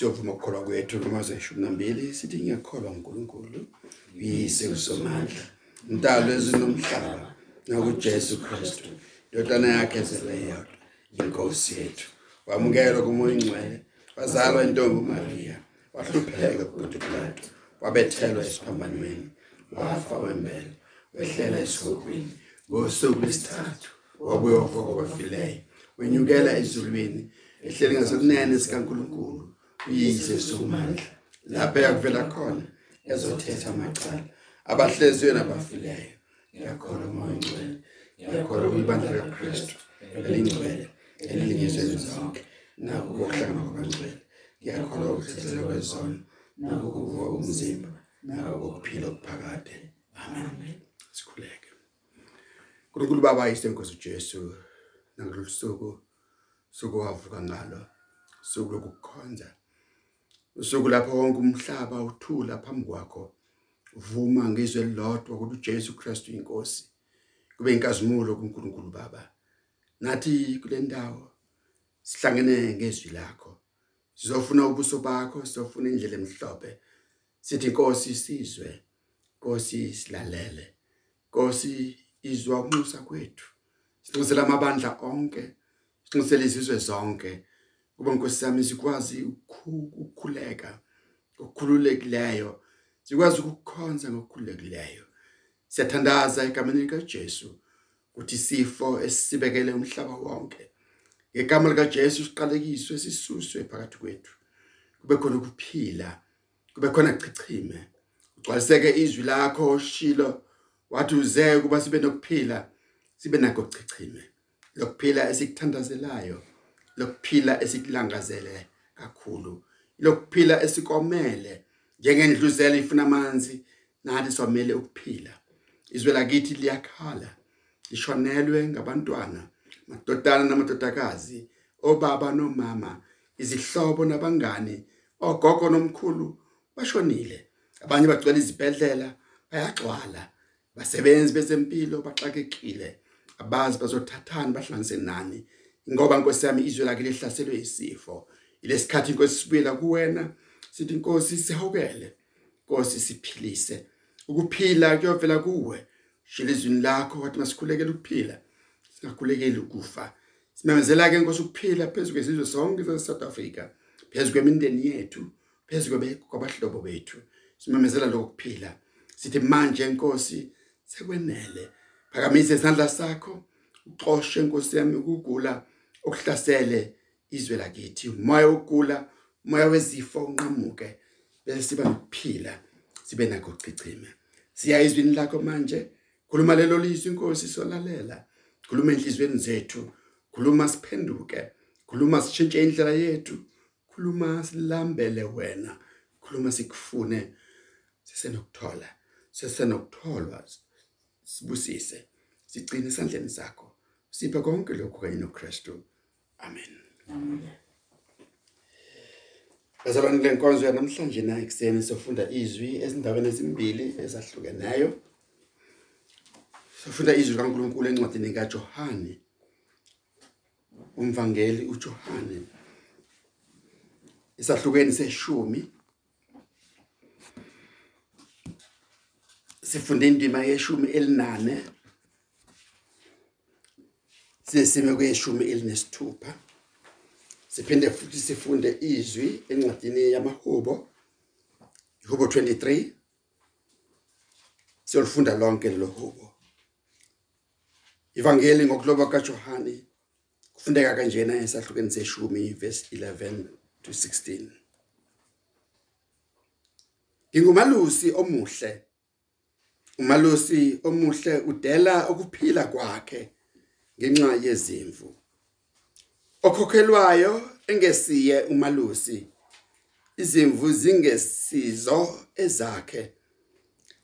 siyovuma ukukholwa kwethu noma zeshumi nambili sithi ngiyakholwa uNkulunkulu uyise usomandla intalo ezinomhlaba nakuJesu Kristu indodana yakhe ezeleyo inkosi yethu. Wamukelwa kumoya ingcwele wazalwa intombi uMaria wahlupheka kuButi Pilato wabethelwa esiphambanweni wafa wembele wehlela esihogweni ngosuku lwesithathu wabuya wavuka kwabafileyo wenyukela ezulwini ehleli ngasokunene sikaNkulunkulu uyise somandla lapho yakuvela khona ezothetha amacala. Abahleziyo nabafileyo. Ngiyakholwa umoya ongcwele ngiyakholwa kwibandla likaKristu elingcwele elilingizweni zonke. Nakho kokuhlangana kwabangcwele ngiyakholwa ukuthethelwa kwezono. Nakho kuvuka umzimba nakho kokuphila okuphakade. Amen. Sikhuleke. Nkulunkulu baba isenkosi ujesu nangalolu suku suku wavuka ngalo suku lokukhonza usuku lapho wonke umhlaba uthula phambi kwakho. Vuma ngizwe lodwa ukuthi uJesu Kristu inkosi kube inkazimulo kuNkulunkulu Baba. Nathi kule ndawo sihlangene ngezwi lakho. Sizofuna ubuso bakho sizofuna indlela emhlophe. Sithi inkosi sizwe. Inkosi silalele. Inkosi izwa ukunxusa kwethu. Siqnisela amabandla onke. Siqinisele izizwe zonke. Kuba inkosi yami sikwazi ukukhuleka ukukhululekileyo sikwazi ukukhonza ngokukhululekileyo. Siyathandaza egameni likaJesu ukuthi isifo esibekele umhlaba wonke ngegama lika Jesu siqalekiswe sisuswe phakathi kwethu. Kube khona ukuphila kube khona chichime. Ugcwaliseke izwi lakho shilo wathi uze kuba sibe nokuphila sibe nakho chichime. Lokuphila esikuthandazelayo. Lokuphila esikulangazele kakhulu lokuphila esikomele njengendluzela ifuna amanzi nathi somele ukuphila. Izwe lakithi liyakhala lishonelwe ngabantwana madodana namadodakazi obaba nomama izihlobo nabangani ogogo nomkhulu bashonile. Abanye bagcwele izibhedlela bayagcwala. Basebenzi bezempilo baxakekile. Abazi bazothathana bahlanganise nani. Ngoba inkosi yami izwe lakhe lihlaselwe isifo ilesikhathi inkosi sibuyela kuwena sithi inkosi sihawukele inkosi siphilise. Ukuphila kuyovela kuwe. Shila izwini lakho wathi masikhulekele ukuphila singakhulekeli ukufa. Simemezela ke inkosi ukuphila phezulu kwezizwe zonke zase-South Africa phezulu kwemindeni yethu phezulu kwabahlobo bethu. Simemezela lokuphila sithi manje inkosi sekwenele. Phakamise isandla sakho uxoshe inkosi yami ukugula okuhlasele izwe lakithi. Umoya wokugula umoya wezifo unqamuke bese siba nokuphila sibe nakho ukuchichima siya izwini lakho manje. Khuluma lelo lizwi inkosi solalela. Khuluma enhlizweni zethu. Khuluma siphenduke. Khuluma sitshintshe indlela yethu. Khuluma silambele wena. Khuluma sikufune. Sisenokuthola sisenokutholwa. Sibusise. Sigcine esandleni sakho siphe konke lokho kanye noKristu amen amen Bazalwane kule nkonzo yanamhlanje na ekseni sofunda izwi ezindaweni ezimbili ezahlukeneyo. Sofunda izwi kaNkuluNkulu encwadini kaJohane. Umvangeli uJohane. Isahlukeni seshumi. Sifunda indima yeshumi elinane. Sesime kweshumi elinesithupha. siphinde futhi sifunde izwi encwadini yamahubo ihubo 23 siyolifunda lonke lelo hubo. Ivangeli ngokuloba kaJohane kufundeka kanjena esahlukeni seshumi verse 11 to 16 Ngingumalusi omuhle. Umalusi omuhle udela ukuphila kwakhe. Ngenxa yezimvu. Okhokhelwayo engesiye umalusi izimvu zingesizo ezakhe.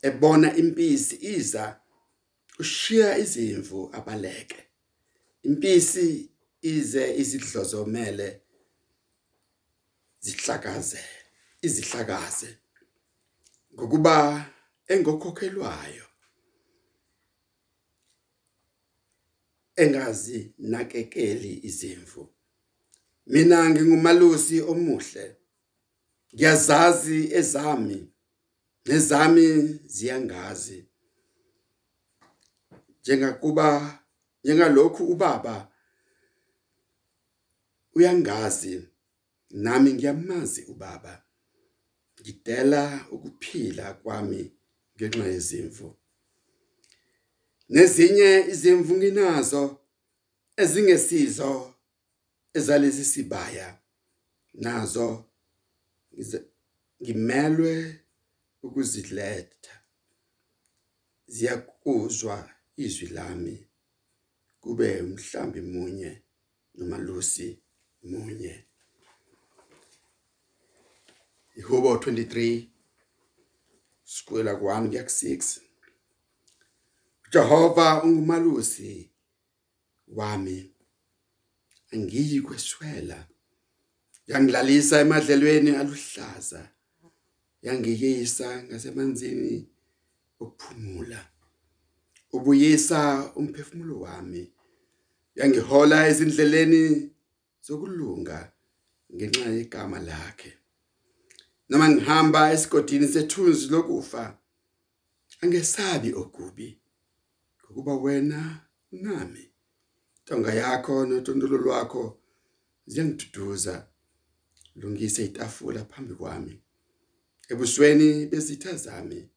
Ebona impisi iza ushiya izimvu abaleke. Impisi ize izidlozomele zihlakaze izihlakaze. Ngokuba engokhokhelwayo engazi nakekeli izimvu. Mina ngingumalusi omuhle. Ngiyazazi ezami nezami ziyangazi. Njengakuba njengalokhu ubaba uyangazi. Nami ngiyamazi ubaba. Ngidela ukuphila kwami ngenxa yezimvu. Nezinye izimvu nginazo ezingesizo ezalesi sibaya nazo ngimelwe ukuziletha ziyakuzwa izwi lami kube umhlambi munye nomalusi munye. Ihobo 23 skwela ku1 kuya ku6 Jehova ungumalusi wami. Angiyi kweswela. Yangilalisa emadlelweni aluhlaza. Yangiyisa ngasemanzini okuphumula. Ubuyisa umphefumulo wami. Yangihola ezindleleni zokulunga ngenxa yegama lakhe. Noma ngihamba esigodini sethunzi lokufa angesabi okubi. Ngokuba wena nami tonga yakho notondolo lwakho ziyangiduduza lungise itafula phambi kwami. Ebusweni bezitha zami.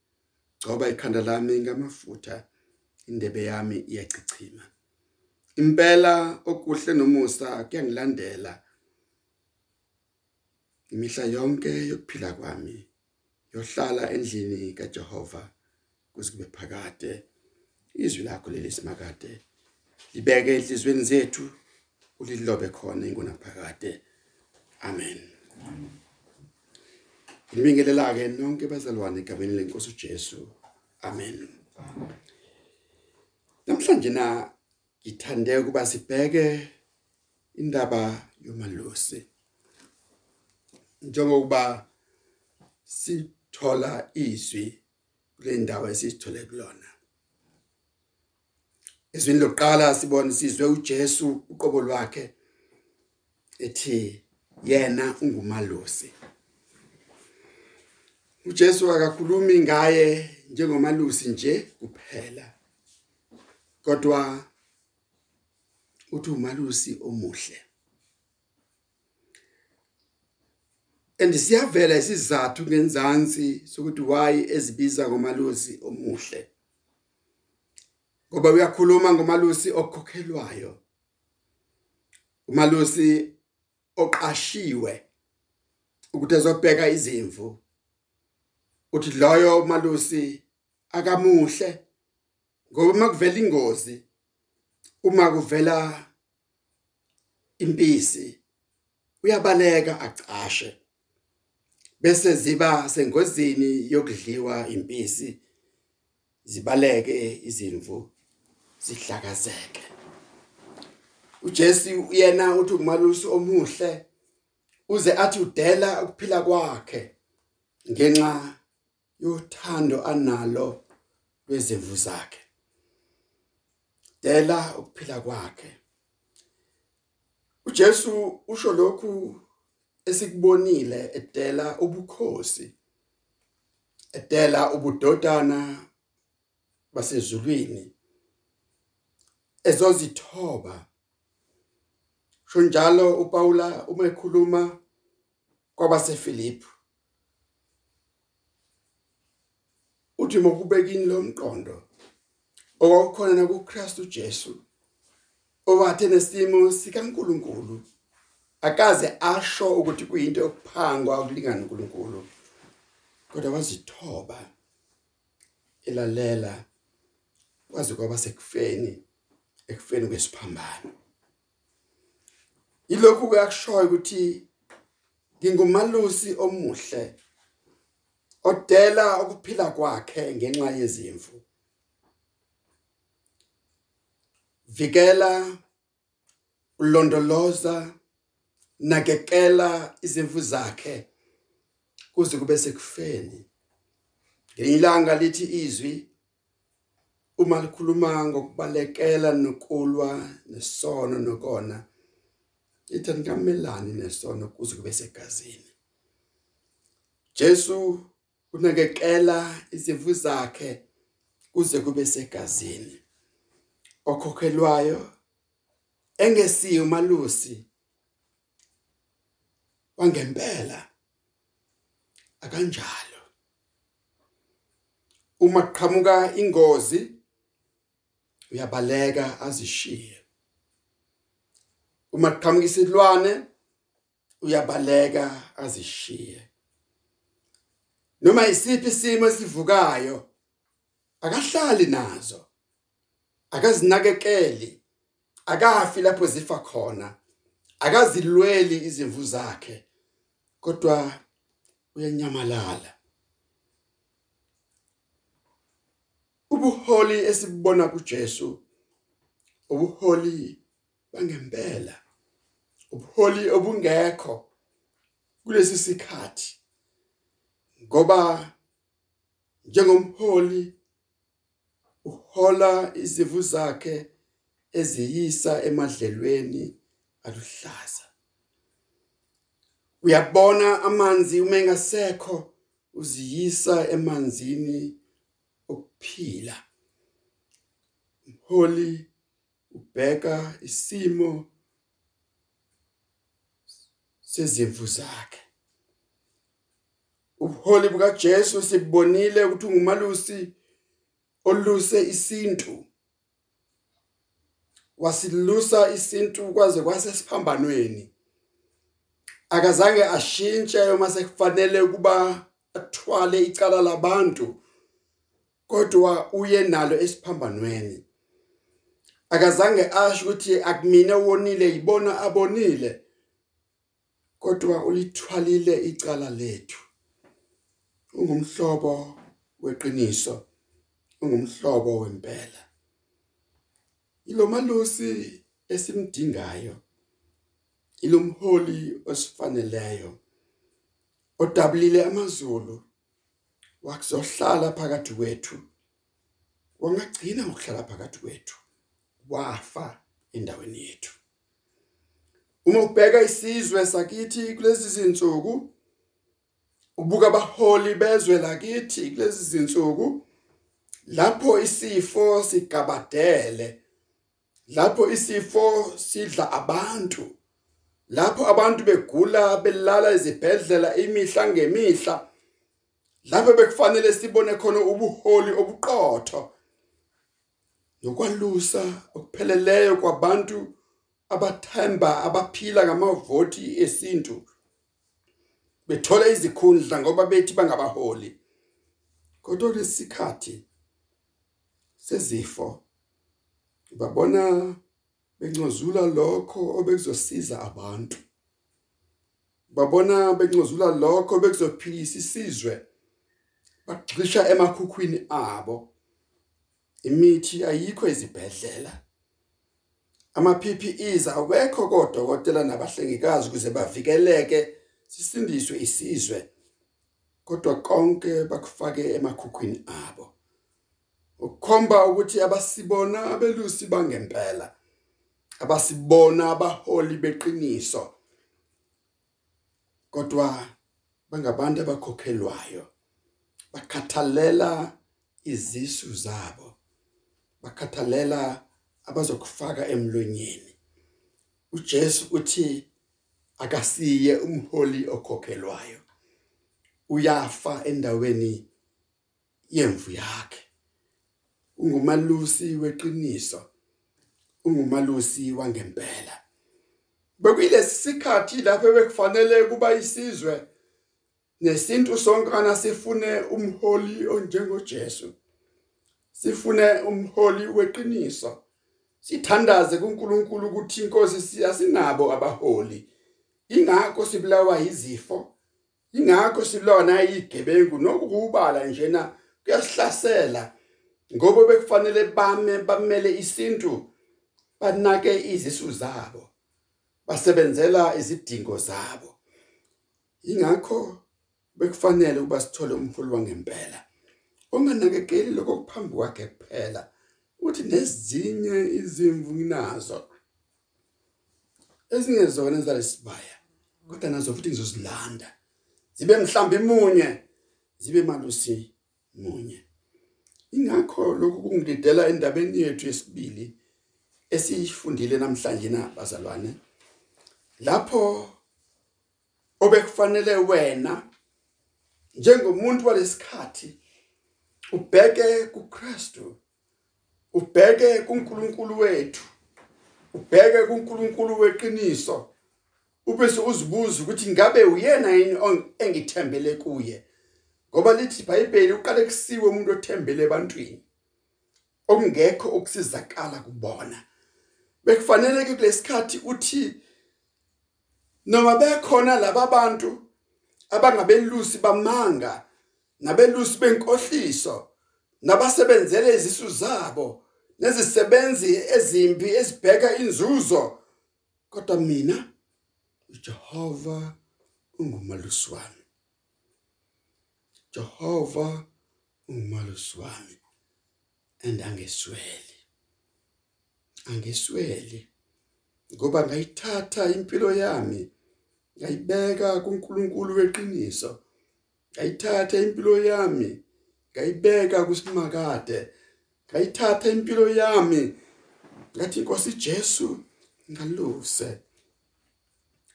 Gcoba ikhanda lami ngamafutha. Indebe yami iyachichima impela okuhle nomusa kuyangilandela. Imihla yonke yokuphila kwami yohlala endlini kaJehova kuze kube phakade. Izwi lakho lelisimakade libeke enhlizweni zethu ulilobe khona ingunaphakade. Amen. Ngibingelela ke nonke bazalwane egameni lenkosi uJesu. Amen. Namhlanje na ngithande ukuba sibheke indaba yomalusi. Njengokuba sithola izwi kule ndawo esithole kulona Izwini lokuqala sibona sizwe uJesu uqobo lwakhe ethi yena ungumalusi. uJesu akakhulumi ngaye njengomalusi nje kuphela kodwa uthi umalusi omuhle. Andisiyavela isizathu ngenzansi sokuthi why ezibiza ngomalusi omuhle. Ngoba uyakhuluma ngomalusi okhokhelwayo. Umalusi oqashiwe ukuthi ezobheka izimvu. Uthi loyo umalusi akamuhle ngoba makuvela ingozi uma kuvela impisi uyabaleka acashe. Bese ziba sengozini yokudliwa impisi zibaleke izimvu. Sihlakazeke. uJesu yena uthi umalusi omuhle uze athi udela ukuphila kwakhe ngenxa yothando analo lwezimvu zakhe. Dela ukuphila kwakhe. uJesu usho lokhu esikubonile edela ubukhosi edela ubudodana basezulwini. Ezozithoba. Sho njalo uPaula uma ekhuluma kwabaseFilipi uthi mokubekini lomqondo okwakukhona na kuKristu Jesu owathi nesimo sikaNkuluNkulu akaze asho ukuthi kuyinto yokuphangwa ukulingana uNkulunkulu kodwa wazithoba elalela kwaze kwaba sekufeni. Ekufeni kwesiphambano. Ilokhu kuyakushoya ukuthi ngingumalusi omuhle odela ukuphila kwakhe ngenxa yezimvu. Vikela ulondoloza nakekela izimvu zakhe kuze kube sekufeni. Ngelanga lithi izwi uma likhuluma ngokubalekela nokulwa nesono nokona ithi nikamelani nesono kuze kube segazini. Jesu unakekela izimvu zakhe kuze kube segazini. Okhokhelwayo engesiyo umalusi wangempela akanjalo. Uma qhamuka ingozi uyabaleka azishiye. Uma qhamuka isilwane uyabaleka azishiye. Noma isiphi isimo esivukayo akahlali nazo akazinakekeli akafi lapho zifa khona akazilweli izimvu zakhe kodwa uyanyamalala. Ubuholi esibona kuJesu ubuholi bangempela ubuholi obungekho kulesi sikhathi. Ngoba njengomholi uhola izivu zakhe eziyisa emadlelweni aluhlaza. Uyabona amanzi uma engasekho uziyisa emanzini okuphila umholi ubheka isimo sezimvu zakhe. Ubuholi bukaJesu sibonile ukuthi ungumalusi oluse isintu. Wasilusa isintu kwaze kwasesiphambanweni akazange ashintshe uma sekufanele kuba athwale icala labantu. Kodwa uye nalo esiphambanweni. Akazange asho ukuthi akumina wonile yibona abonile kodwa ulithwalile icala lethu. Ungumhlobo weqiniso ungumhlobo wempela. Ilomalusi esimdingayo ilomholi osifaneleyo odabulile amazulu wakuzohlala phakathi kwethu. Wangagcina ukuhlala phakathi kwethu. Wafa endaweni yethu. Uma ubheka isizwe sakithi kulezi zinsuku ubuka abaholi bezwe lakithi kulezi zinsuku lapho isifo sigabadele lapho isifo sidla abantu lapho abantu begula belala ezibhedlela imihla ngemihla lapho bekufanele sibone khona ubuholi obuqotho nokwalusa okupheleleyo kwabantu abathemba abaphila ngamavoti esintu. Bethola izikhundla ngoba bethi bangabaholi. Kodwa lesikhathi sezifo babona bencozula lokho obekuzosiza abantu. Babona bencozula lokho bekuzophilisa isizwe. Bagxisha emakhukhwini abo. Imithi ayikho ezibhedlela. Ama PPEs awekho kodokotela nabahlengikazi ukuze bavikeleke sisindiswe isizwe. Kodwa konke bakufake emakhukhwini abo. Ukukhomba ukuthi abasibona abelusi bangempela. Abasibona abaholi beqiniso. Kodwa bangabantu abakhokhelwayo. Bakhathalela izisu zabo. Bakhathalela abazokufaka emlonyeni. uJesu uthi akasiye umholi okhokhelwayo. Uyafa endaweni yemvu yakhe. Ungumalusi weqiniso ungumalusi wangempela. Bekuyilesi sikhathi lapho bekufanele kuba isizwe. Nesintu sonkana sifune umholi onjengoJesu. Sifune umholi weqiniso. Sithandaze kuNkulunkulu ukuthi inkosi siyasinabo abaholi. Ingakho sibulawa izifo ingakho sibulawa nayigebengu nokubala njena kuyasihlasela. Ngoba bekufanele bame bamele isintu banake izisu zabo. Basebenzela izidingo zabo. Ingakho bekufanele ukuba sithole umholi wangempela. Onganakekeli lokho kuphambi kwakhe kuphela. Uthi nezinye izimvu nginazo ezingezona ezalesibaya kodwa nazo futhi ngizozilanda. Zibe mhlambi munye zibe malusi munye. Ingakho lokhu kungidedela endabeni yethu yesibili esiyifundile namhlanje na bazalwane? Lapho obekufanele wena njengomuntu walesikhathi ubheke kuKristu ubheke kuNkulunkulu wethu ubheke kuNkulunkulu weqiniso ubese uzibuza ukuthi ngabe uyena yini engithembele kuye. Ngoba lithi iBhayibheli uqale kusiwe umuntu othembele ebantwini okungekho okusizakala kubona. Bekufanele kulesikhathi uthi noma bekhona laba bantu abangabelusi bamanga nabelusi benkohliso nabasebenzele izisu zabo nezisebenzi ezimbi ezibheka inzuzo. Kodwa mina uJehova ungumalusi wami. Jehova ungumalusi wami andangesweli angesweli ngoba ngayithatha impilo yami ngayibeka kuNkulunkulu weqiniso ngayithatha impilo yami ngayibeka kusimakade ngayithatha impilo yami ngathi inkosi Jesu ngaluse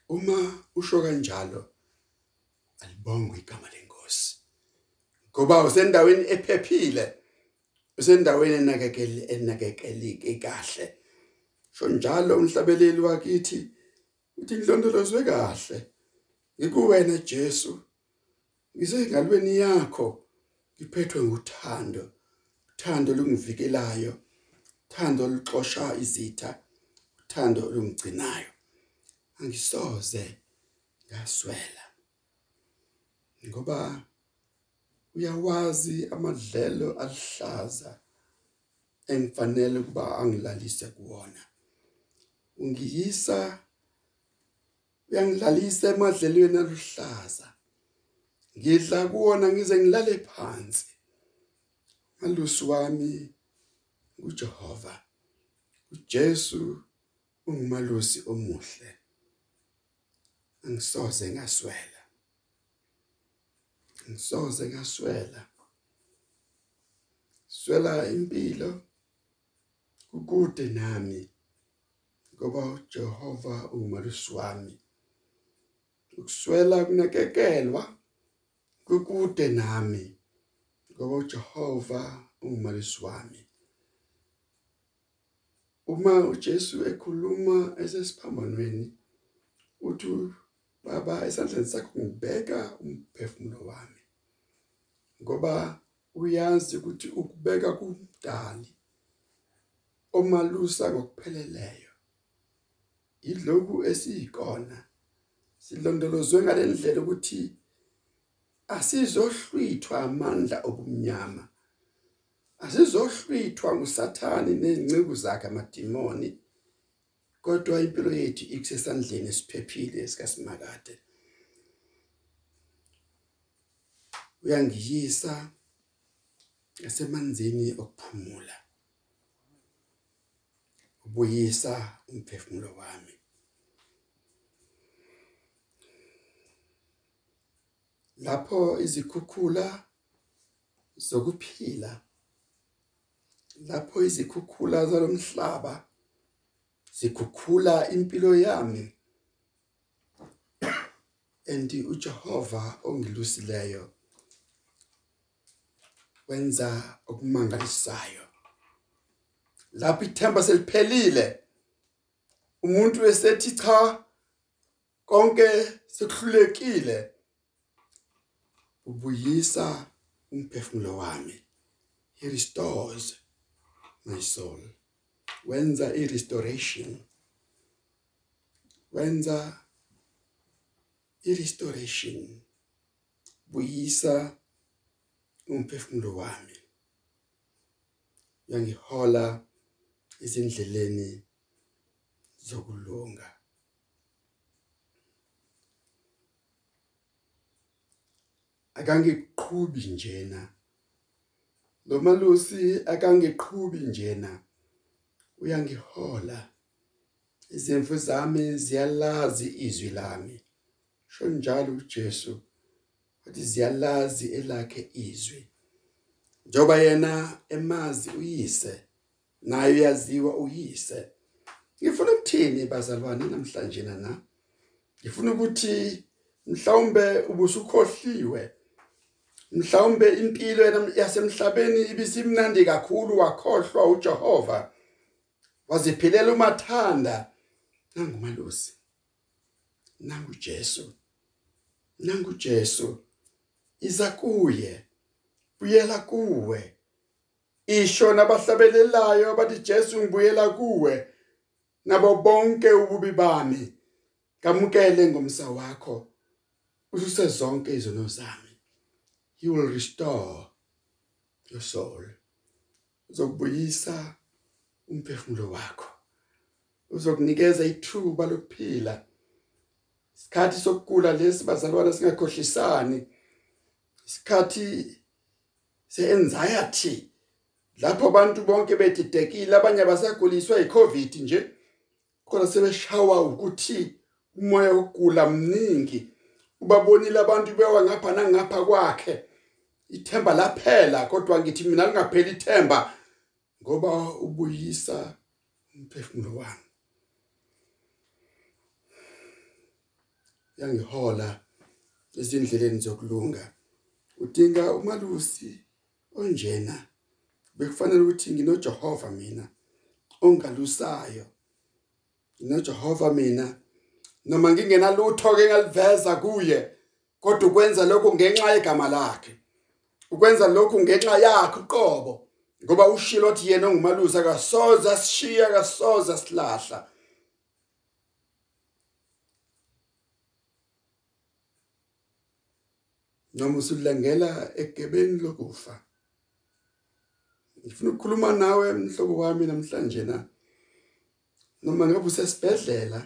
uma usho kanjalo alibongwe igama lenkosi ngoba usendaweni ephephile usendaweni enakekele enakekelike kahle. Sho njalo umhlabeleli wakithi uthi ngilondolozwe kahle. Ngikuwena Jesu. Ngisengalweni yakho ngiphethwe nguthando. Uthando lungivikelayo uthando luxosha izitha uthando olungigcinayo. Angisoze ngaswela. Ngoba uyawazi amadlelo alihlaza engifanele kuba angilalise kuwona. Ungiyisa uyangidlalisa emadlelweni aluhlaza ngidla kuwona ngize ngilale phansi. Malusi wami uJehova uJesu ungumalusi omuhle. Angisoze ngaswela. Ngisoze ngaswela. Swela impilo kukude nami ngoba uJehova ungumalusi wami. Ukuswela kunakekelwa kukude nami ngoba uJehova ungumalisi wami. Uma uJesu ekhuluma esesiphambanweni uthi baba esandleni sakho ngibeka umphefumulo wami. Ngoba uyazi ukuthi ukubeka kumdali omalusa ngokupheleleyo idloku esiyikona. Silondolozwe ngalendlela ukuthi asizohlwithwa amandla obumnyama asizohlwithwa ngusathani nezingceku zakhe amadimoni kodwa impilo yethu ikusesandleni esiphephile esikasimakade. Uyangiyisa esemanzini okuphumula. Ubuyisa umphefumulo wami. Lapho izikhukhula zokuphila lapho izikhukhula zalomhlaba zikhukhula impilo yami. Endi uJehova ongilusileyo wenza okumangalisayo. Lapho ithemba seliphelile umuntu esethi cha konke sekuhlulekile. Ubuyisa umphefumulo wami. He restores my soul. Wenza i restoration. Wenza i restoration. Buyisa umphefumulo wami. Yangihola izindleleni zokulunga. Akangiqhubi njena. Lo malusi akangiqhubi njena. Uyangihola. Izimvu zami ziyalazi izwi lami. Sho njalo uJesu wathi ziyalazi elakhe izwi. Njoba yena emazi uyise naye uyaziwa uyise. Ngifuna ukuthini bazalwane namhlanje na ngifuna ukuthi mhlawumbe ubusukhohliwe. Mhlawumbe impilo yasemhlabeni ibisimnandi kakhulu wakhohlwa uJehova. Waziphilela umathanda. Nangumalusi nangu Jesu. Nangu Jesu. Iza kuye. Buyela kuwe. Isho nabahlabelelayo abathi Jesu ngibuyela kuwe. Nabo bonke ububi bami. Kamukele ngomsa wakho. Ususe zonke izono zami. He will restore your soul. Uzokubuyisa umphefumulo wakho. Uzokunikeza ithuba lokuphila. Isikhathi sokugula lesi bazalwana singakhohlisani. Isikhathi seanxiety. Lapho abantu bonke bedidekile abanye abasaguliswa iCovid nje. Kodwa sebeshawa ukuthi umoya wokugula mningi. Ubabonile abantu bewa ngapha nangapha kwakhe. Ithemba laphela kodwa ngithi mina lingapheli ithemba ngoba ubuyisa umphefumulo wami. Yangihola ezindleleni zokulunga. Udinga umalusi onjena. Bekufanele ukuthi nginoJehova mina ongalusayo. nginoJehova mina. Noma ngingenalutho ke ngaliveza kuye kodwa ukwenza lokho ngenxa yegama lakhe. Ukwenza lokho ngenxa yakhe uqobo ngoba ushilo othi yena ongumalusi akasoza sishiya akasoza silahla noma usulengela egebeni lokufa. Ngifuna ukukhuluma nawe mhlobo wami namhlanje na. Noma ngabe usesibhedlela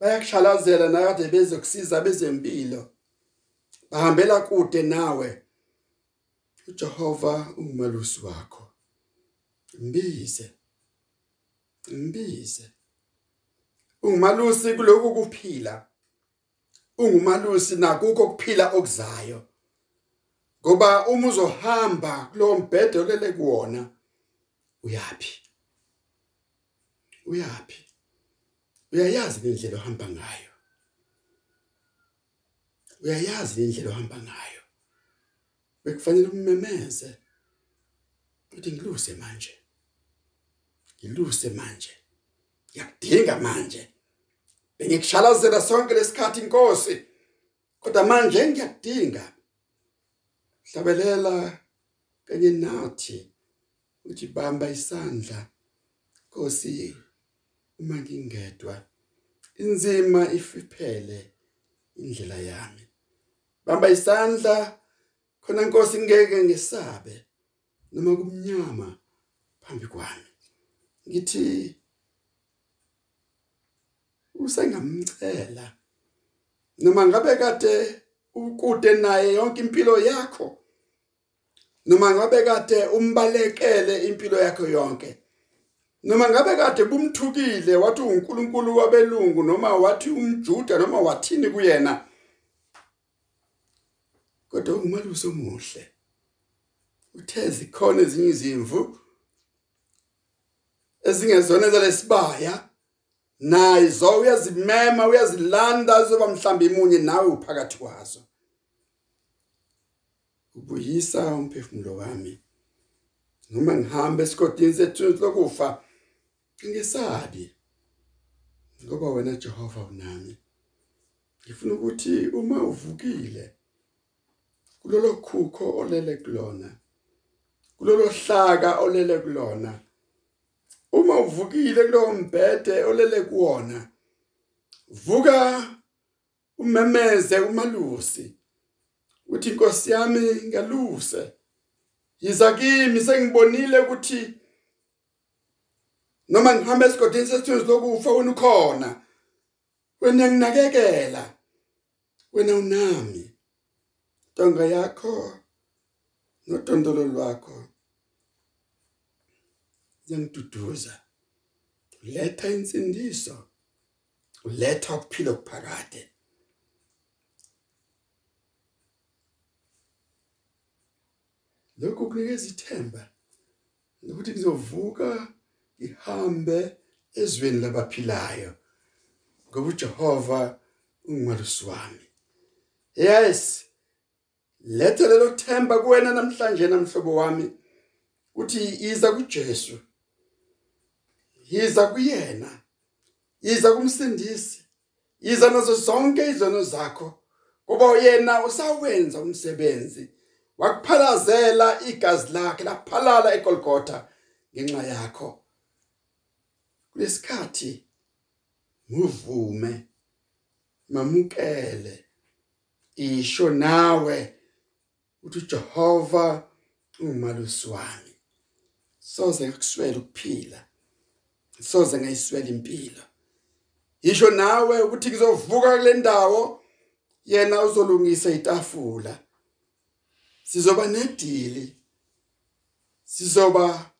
bayakushalazela nakade bezokusiza bezempilo bahambela kude nawe. uJehova ungumalusi wakho. Imbize imbize ungumalusi kuloko kuphila. Ungumalusi nakukho kuphila okuzayo. Ngoba uma uzohamba kulowo mbhede olele kuwona uyapi? Uyapi? Uyayazi indlela ohamba ngayo. Uyayazi indlela ohamba ngayo. Bekufanele umemeze uthi ngiluse manje. Ngiluse manje. Ngiyakudinga manje. Bengikushalazela sonke lesikhathi inkosi kodwa manje ngiyakudinga. Hlabelela kanye nathi uthi bamba isandla Nkosi uma ngingedwa inzima ifiphele indlela yami. Bamba isandla khona Nkosi ngeke ngesabe noma kumnyama phambi kwami. Ngithi usengamcela noma ngabe kade ukude naye yonke impilo yakho noma ngabe kade umbalekele impilo yakho yonke noma ngabe kade bumthukile wathi uNkulunkulu wabelungu noma wathi umjuda noma wathini kuyena kodwa ungumalusi omuhle uthezi khona ezinye izimvu ezingezona zalesibaya nayizo uyazimema uyazilanda zoba mhlamba imunye nawe uphakathi kwazo. Ubuyisa umphefumulo wami. Noma ngihambe esigodini sethu lokufa ngisabi. Ngoba wena Jehova unami. Ngifuna ukuthi uma uvukile kulolo khukho olele kulona kulolo hlaka olele kulona. Uma uvukile kulowo mbhede olele kuwona vuka umemeze umalusi uthi inkosi yami ngaluse yiza kimi sengibonile ukuthi noma ngihamba esigodini sesithunzi lokufa wena ukhona. Wena nginakekela. Wena unami. ntonga yakho nodondolo lwakho yangiduduza uletha insindiso. Uletha ukuphila okuphakade. Lokhu kunikeza ithemba ukuthi ngizovuka ihambe ezweni labaphilayo ngoba uJehova ungimalusi wami. Yes! Letha lelo themba kuwena namhlanje namhlobo wami uthi iza kuJesu yiza kuyena yiza kumsindisi yiza nazo zonke izono zakho kuba yena usawenza umsebenzi wakuphalazela igazi lakhe laphalala eGolgotha ngenxa yakho. Kulesikhathi muvume mamukele isho nawe. Uthi Jehova ungumalusi wami. Soze kuswela ukuphila. Soze ngayiswela impilo. Isho nawe ukuthi ngizovuka kule ndawo yena uzolungisa itafula. Sizoba nedili. Sizoba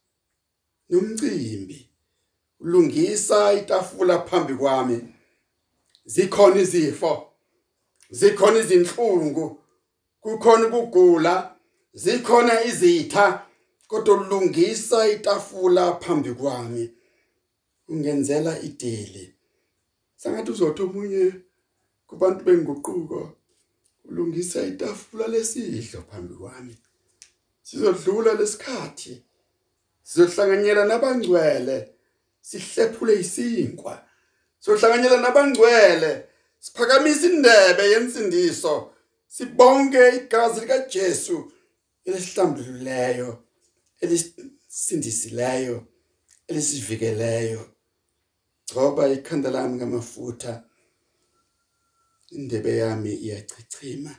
nomcimbi. Ulungisa itafula phambi kwami. Zikhona izifo. Zikhona izinhlungu. Kukhona ukugula zikhona izitha kodwa ulungisa itafula phambi kwami ungenzela ideli sangathi uzothi omunye kubantu benguquko ulungisa itafula lesidlo phambi kwami. Sizodlula lesikhathi sizohlanganyela nabangcwele sihlephule isinkwa. Sizohlanganyela nabangcwele siphakamisa indebe yensindiso. Sibonke igazi lika Jesu elisihlambululeyo elisindisileyo elisivikeleyo. Ngoba ikhanda lami ngamafutha indebe yami iyachichima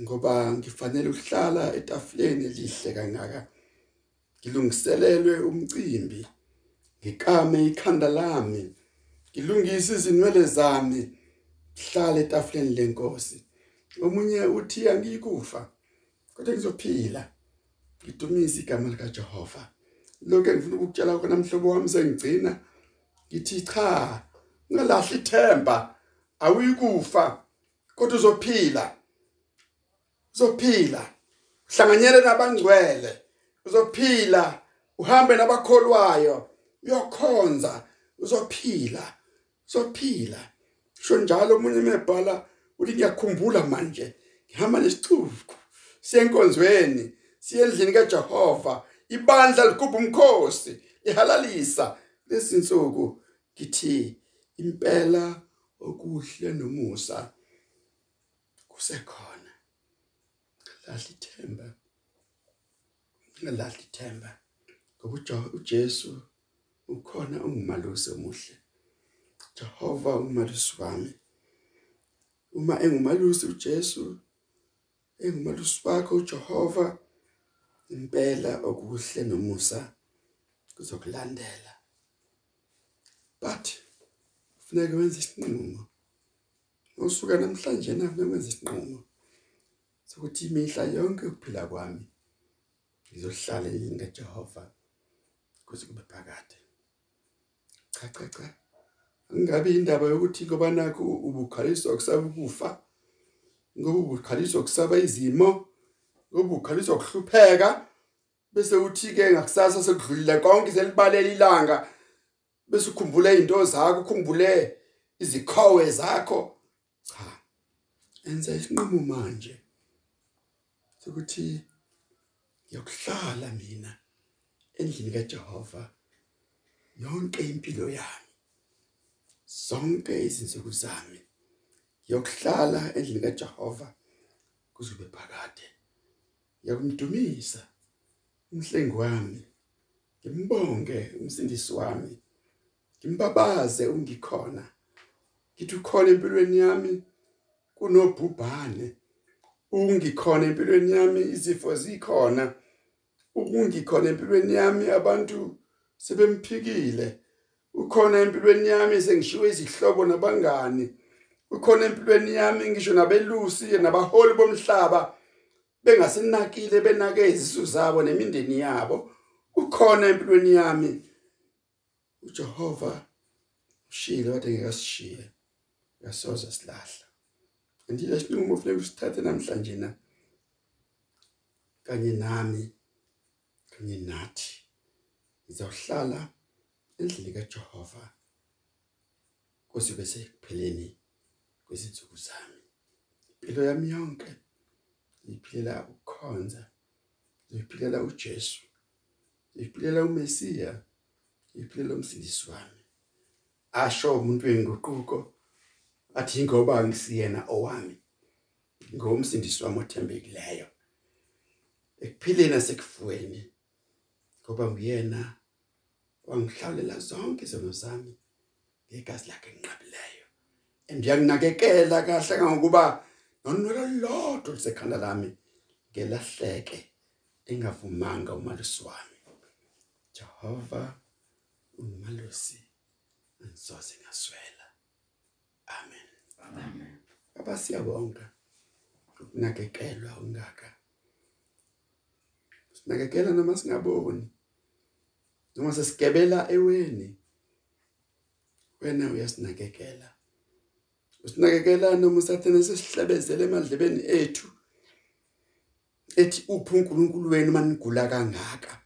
ngoba ngifanele ukuhlala etafuleni elihle kangaka. Ngilungiselelwe umcimbi ngikame ikhanda lami ngilungise izinwele zami ngihlale etafuleni lenkosi. Omunye uthi angikufa kodwa ngizophila. Ngidumise igama lika Jehova lokho engifuna ukukutshela khona mhlobo wami sengigcina ngithi cha ngalahla ithemba. Awuyikufa kodwa uzophila. Uzophila. Uhlanganyele nabangcwele. Uzophila. Uhambe nabakholwayo. Uyokhonza. Uzophila. Uzophila. Sho njalo umunye mebhala uthi ngiyakhumbula manje ngihamba nesicubu siyenkonzweni siyendlini kaJehova ibandla ligubha umkhosi lihalalisa. Lesinsuku ngithi impela okuhle nomusa kusekhona. Lahla ithemba ngalahla ithemba ngoba uJesu ukhona ungumalusi omuhle. Jehova ungumalusi wami. Uma engumalusi uJesu engumalusi wakho uJehova impela okuhle nomusa kuzokulandela. But kufuneka wenze isinqumo. Usuka namhlanje nakufuneka wenze isinqumo sokuthi imihla yonke ukuphila kwami ngizohlala endlini kaJehova kuze kube phakade. Cha cha cha. Angabe indaba yokuthi ngoba nakho ubukhaliswa kusaba ukufa ngoba ubukhaliswa kusaba izimo ngoba ubukhaliswa ukuhlupheka bese uthi ke ngakusasa sekudlulile konke selibalela ilanga bese ukhumbule izinto zakho ukhumbule izikhowe zakho. Cha enza isinqumo manje sokuthi ngiyokuhlala mina endlini kaJehova yonke impilo yami. Zonke izinsuku zami yokuhlala endlini kaJehova kuzube phakade. Yakumdumisa umhlengi wami ngimbonge umsindisi wami ngimbabaze ungikhona ngithi ukhona empilweni yami kunobhubhane ungikhona empilweni yami izifo zikhona ukungikhona empilweni yami abantu sebemphikile. Ukhona empilweni yami sengishiwe izihlobo nabangani. Ukhona empilweni yami ngisho nabelusi nabaholi bomhlaba bengasenakile benake izisu zabo nemindeni yabo. Ukhona empilweni yami. uJehova ushilo wathi ngekasishiye yasoza silahla. Andile sinqumo ufike usithathe namhlanje na? Kanye nami kanye nathi. Ngizawuhlala endlini kaJehova kuze bese kupheleni kwezinsuku zami. Impilo yami yonke ngiphilela ukukhonza ngiphilela uJesu ngiphilela uMesiya ngiphilela umsindisi wami. Asho umuntu wenguquko athi ngoba ngisiyena owami? Ngomsindisi wami othembekileyo. Ekuphileni nasekufweni ngoba nguyena wangihlawulela zonke izono zami ngegazi lakhe enqabileyo. Endiyakunakekela kahle kangokuba nonwelo lodwa lisekhanda lami ngelahleke engavumanga umalusi wami. Jehova umalusi angisoze ngaswela. Amen. Amen. Baba siyabonga. Ukunakekelwa ungaka sinakekela noma singaboni. Noma sesigebela eweni wena. Uyasinakekela. Usinakekela noma usathene sesihlebezele emadlebeni ethu ethi uphi uNkulunkulu wenu manigula kangaka?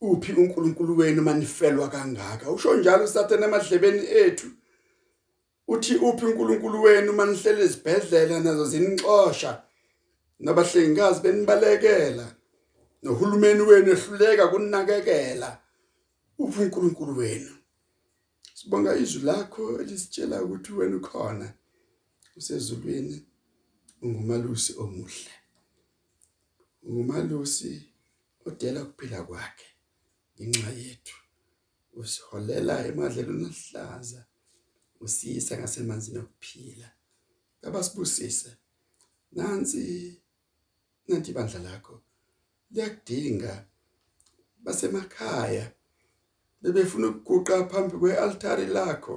Uphi uNkulunkulu wenu manifelwa kangaka? Usho njalo usathene emadlebeni ethu uthi uphi uNkulunkulu wenu manihlele izibhedlela nazo zinixosha nabahlengikazi benibalekela? Nohulumeni wenu ehluleka kuninakekela uphi uNkulunkulu wenu. Sibonga izwi lakho elisitshela ukuthi wena ukhona usezulwini ungumalusi omuhle ungumalusi odela ukuphila kwakhe inxa yethu. Usiholela emadlelweni ahlaza usiyisa ngasemanzini okuphila. Abasibusise nansi nanti bandla lakho. Liyakudinga basemakhaya bebefuna ukuguqa phambi kwealtari lakho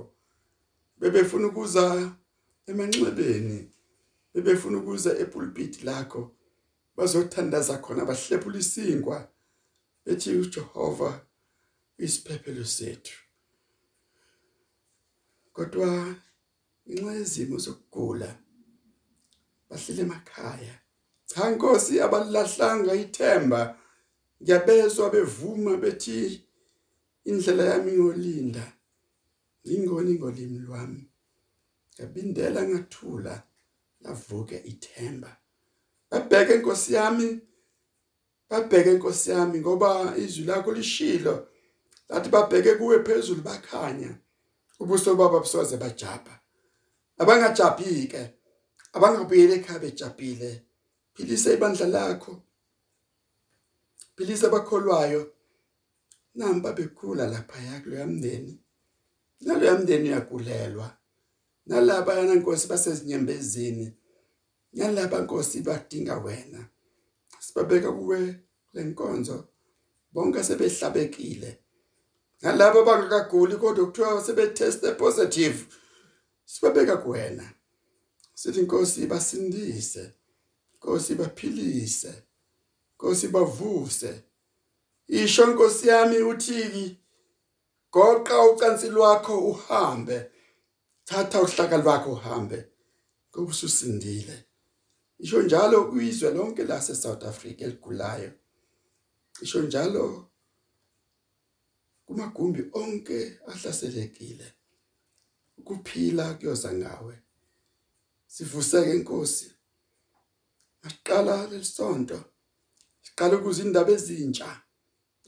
bebefuna ukuza emanxebeni bebefuna ukuza epulpit lakho bazothandaza khona bahlephula isinkwa ethi uJehova isiphephelo sethu. Kodwa inxa yezimo zokugula bahlele emakhaya. Cha Nkosi abalahlanga ithemba. Ngiyabezwa bevuma bethi indlela yami yolinda ingoni ngolimi lwami. Ngabindela ngathula lavuke ithemba. Babheke Nkosi yami babheke Nkosi yami ngoba izwi lakho lishilo. Lathi babheke kuwe phezulu bakhanya. Ubuso baba busoze bajapha abangajaphi ke abangabuyele ekhaya bejapile philisa ibandla lakho. Philisa abakholwayo. Namba bekhula lapha yakulo yamndeni nalo yamndeni yakulelwa nalaba yana Nkosi basezinyembezini. Nalaba Nkosi badinga wena. Sibabeka kuwe lenkonzo bonke sebehlabekile nalabo bangakaguli kodwa kuthiwa sebeteste positive sibabeka kuwena. Sithi Nkosi basindise. Nkosi baphilise. Nkosi bavuse. Isho Nkosi yami uthiki goqa ucansi lwakho uhambe. Thatha uhlaka lwakho uhambe. Ngoba ususindile isho njalo kwizwe lonke lase South Africa eligulayo. Isho njalo kumagumbi onke ahlaselekile. Ukuphila kuyoza ngawe. Sivuseke inkosi Masiqala lesonto siqala ukuza indaba ezintsha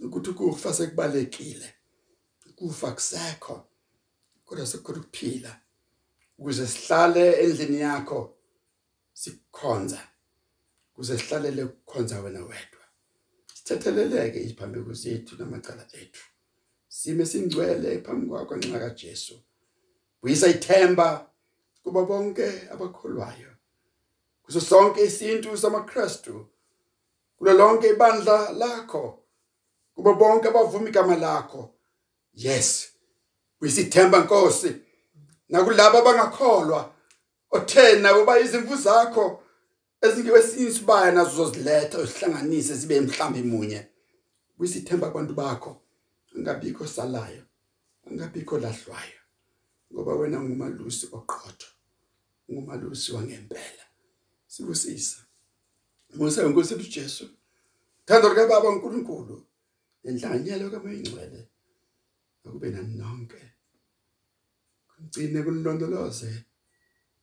ukuthi ukufa sekubalekile. Ukufa kusekho kodwa sekukhona ukuphila ukuze sihlale endlini yakho sikukhonza ukuze sihlalele ukukhonza wena wedwa. Sithetheleleke iziphambeko zethu namacala ethu. Sime singcwele phambi kwakho nxa kaJesu. Buyisa ithemba kuba bonke abakholwayo kuso sonke isintu samaKristu. Kulo lonke ibandla lakho. Kubo bonke abavuma igama lakho. Yes uyisithemba Nkosi. Nakulabo abangakholwa othe nabo bayizimvu zakho ezingewesinye isibaya nazo zoziletha usihlanganise sibe mhlambi munye. Uyisithemba kwabantu bakho. Angabikho salayo angabikho lahlwayo ngoba wena ungumalusi oqotho ungumalusi wangempela. Sibusisa Musa inkosi yethu Jesu. Thando lika Baba uNkulunkulu. Inhlanganyelo kaMoya Ingcwele. Akube nani nonke. Kugcine kulondoloze.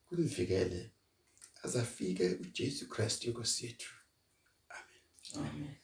Kulivikele. Azafike uJesu Kristu inkosi yethu. Amen. Amen.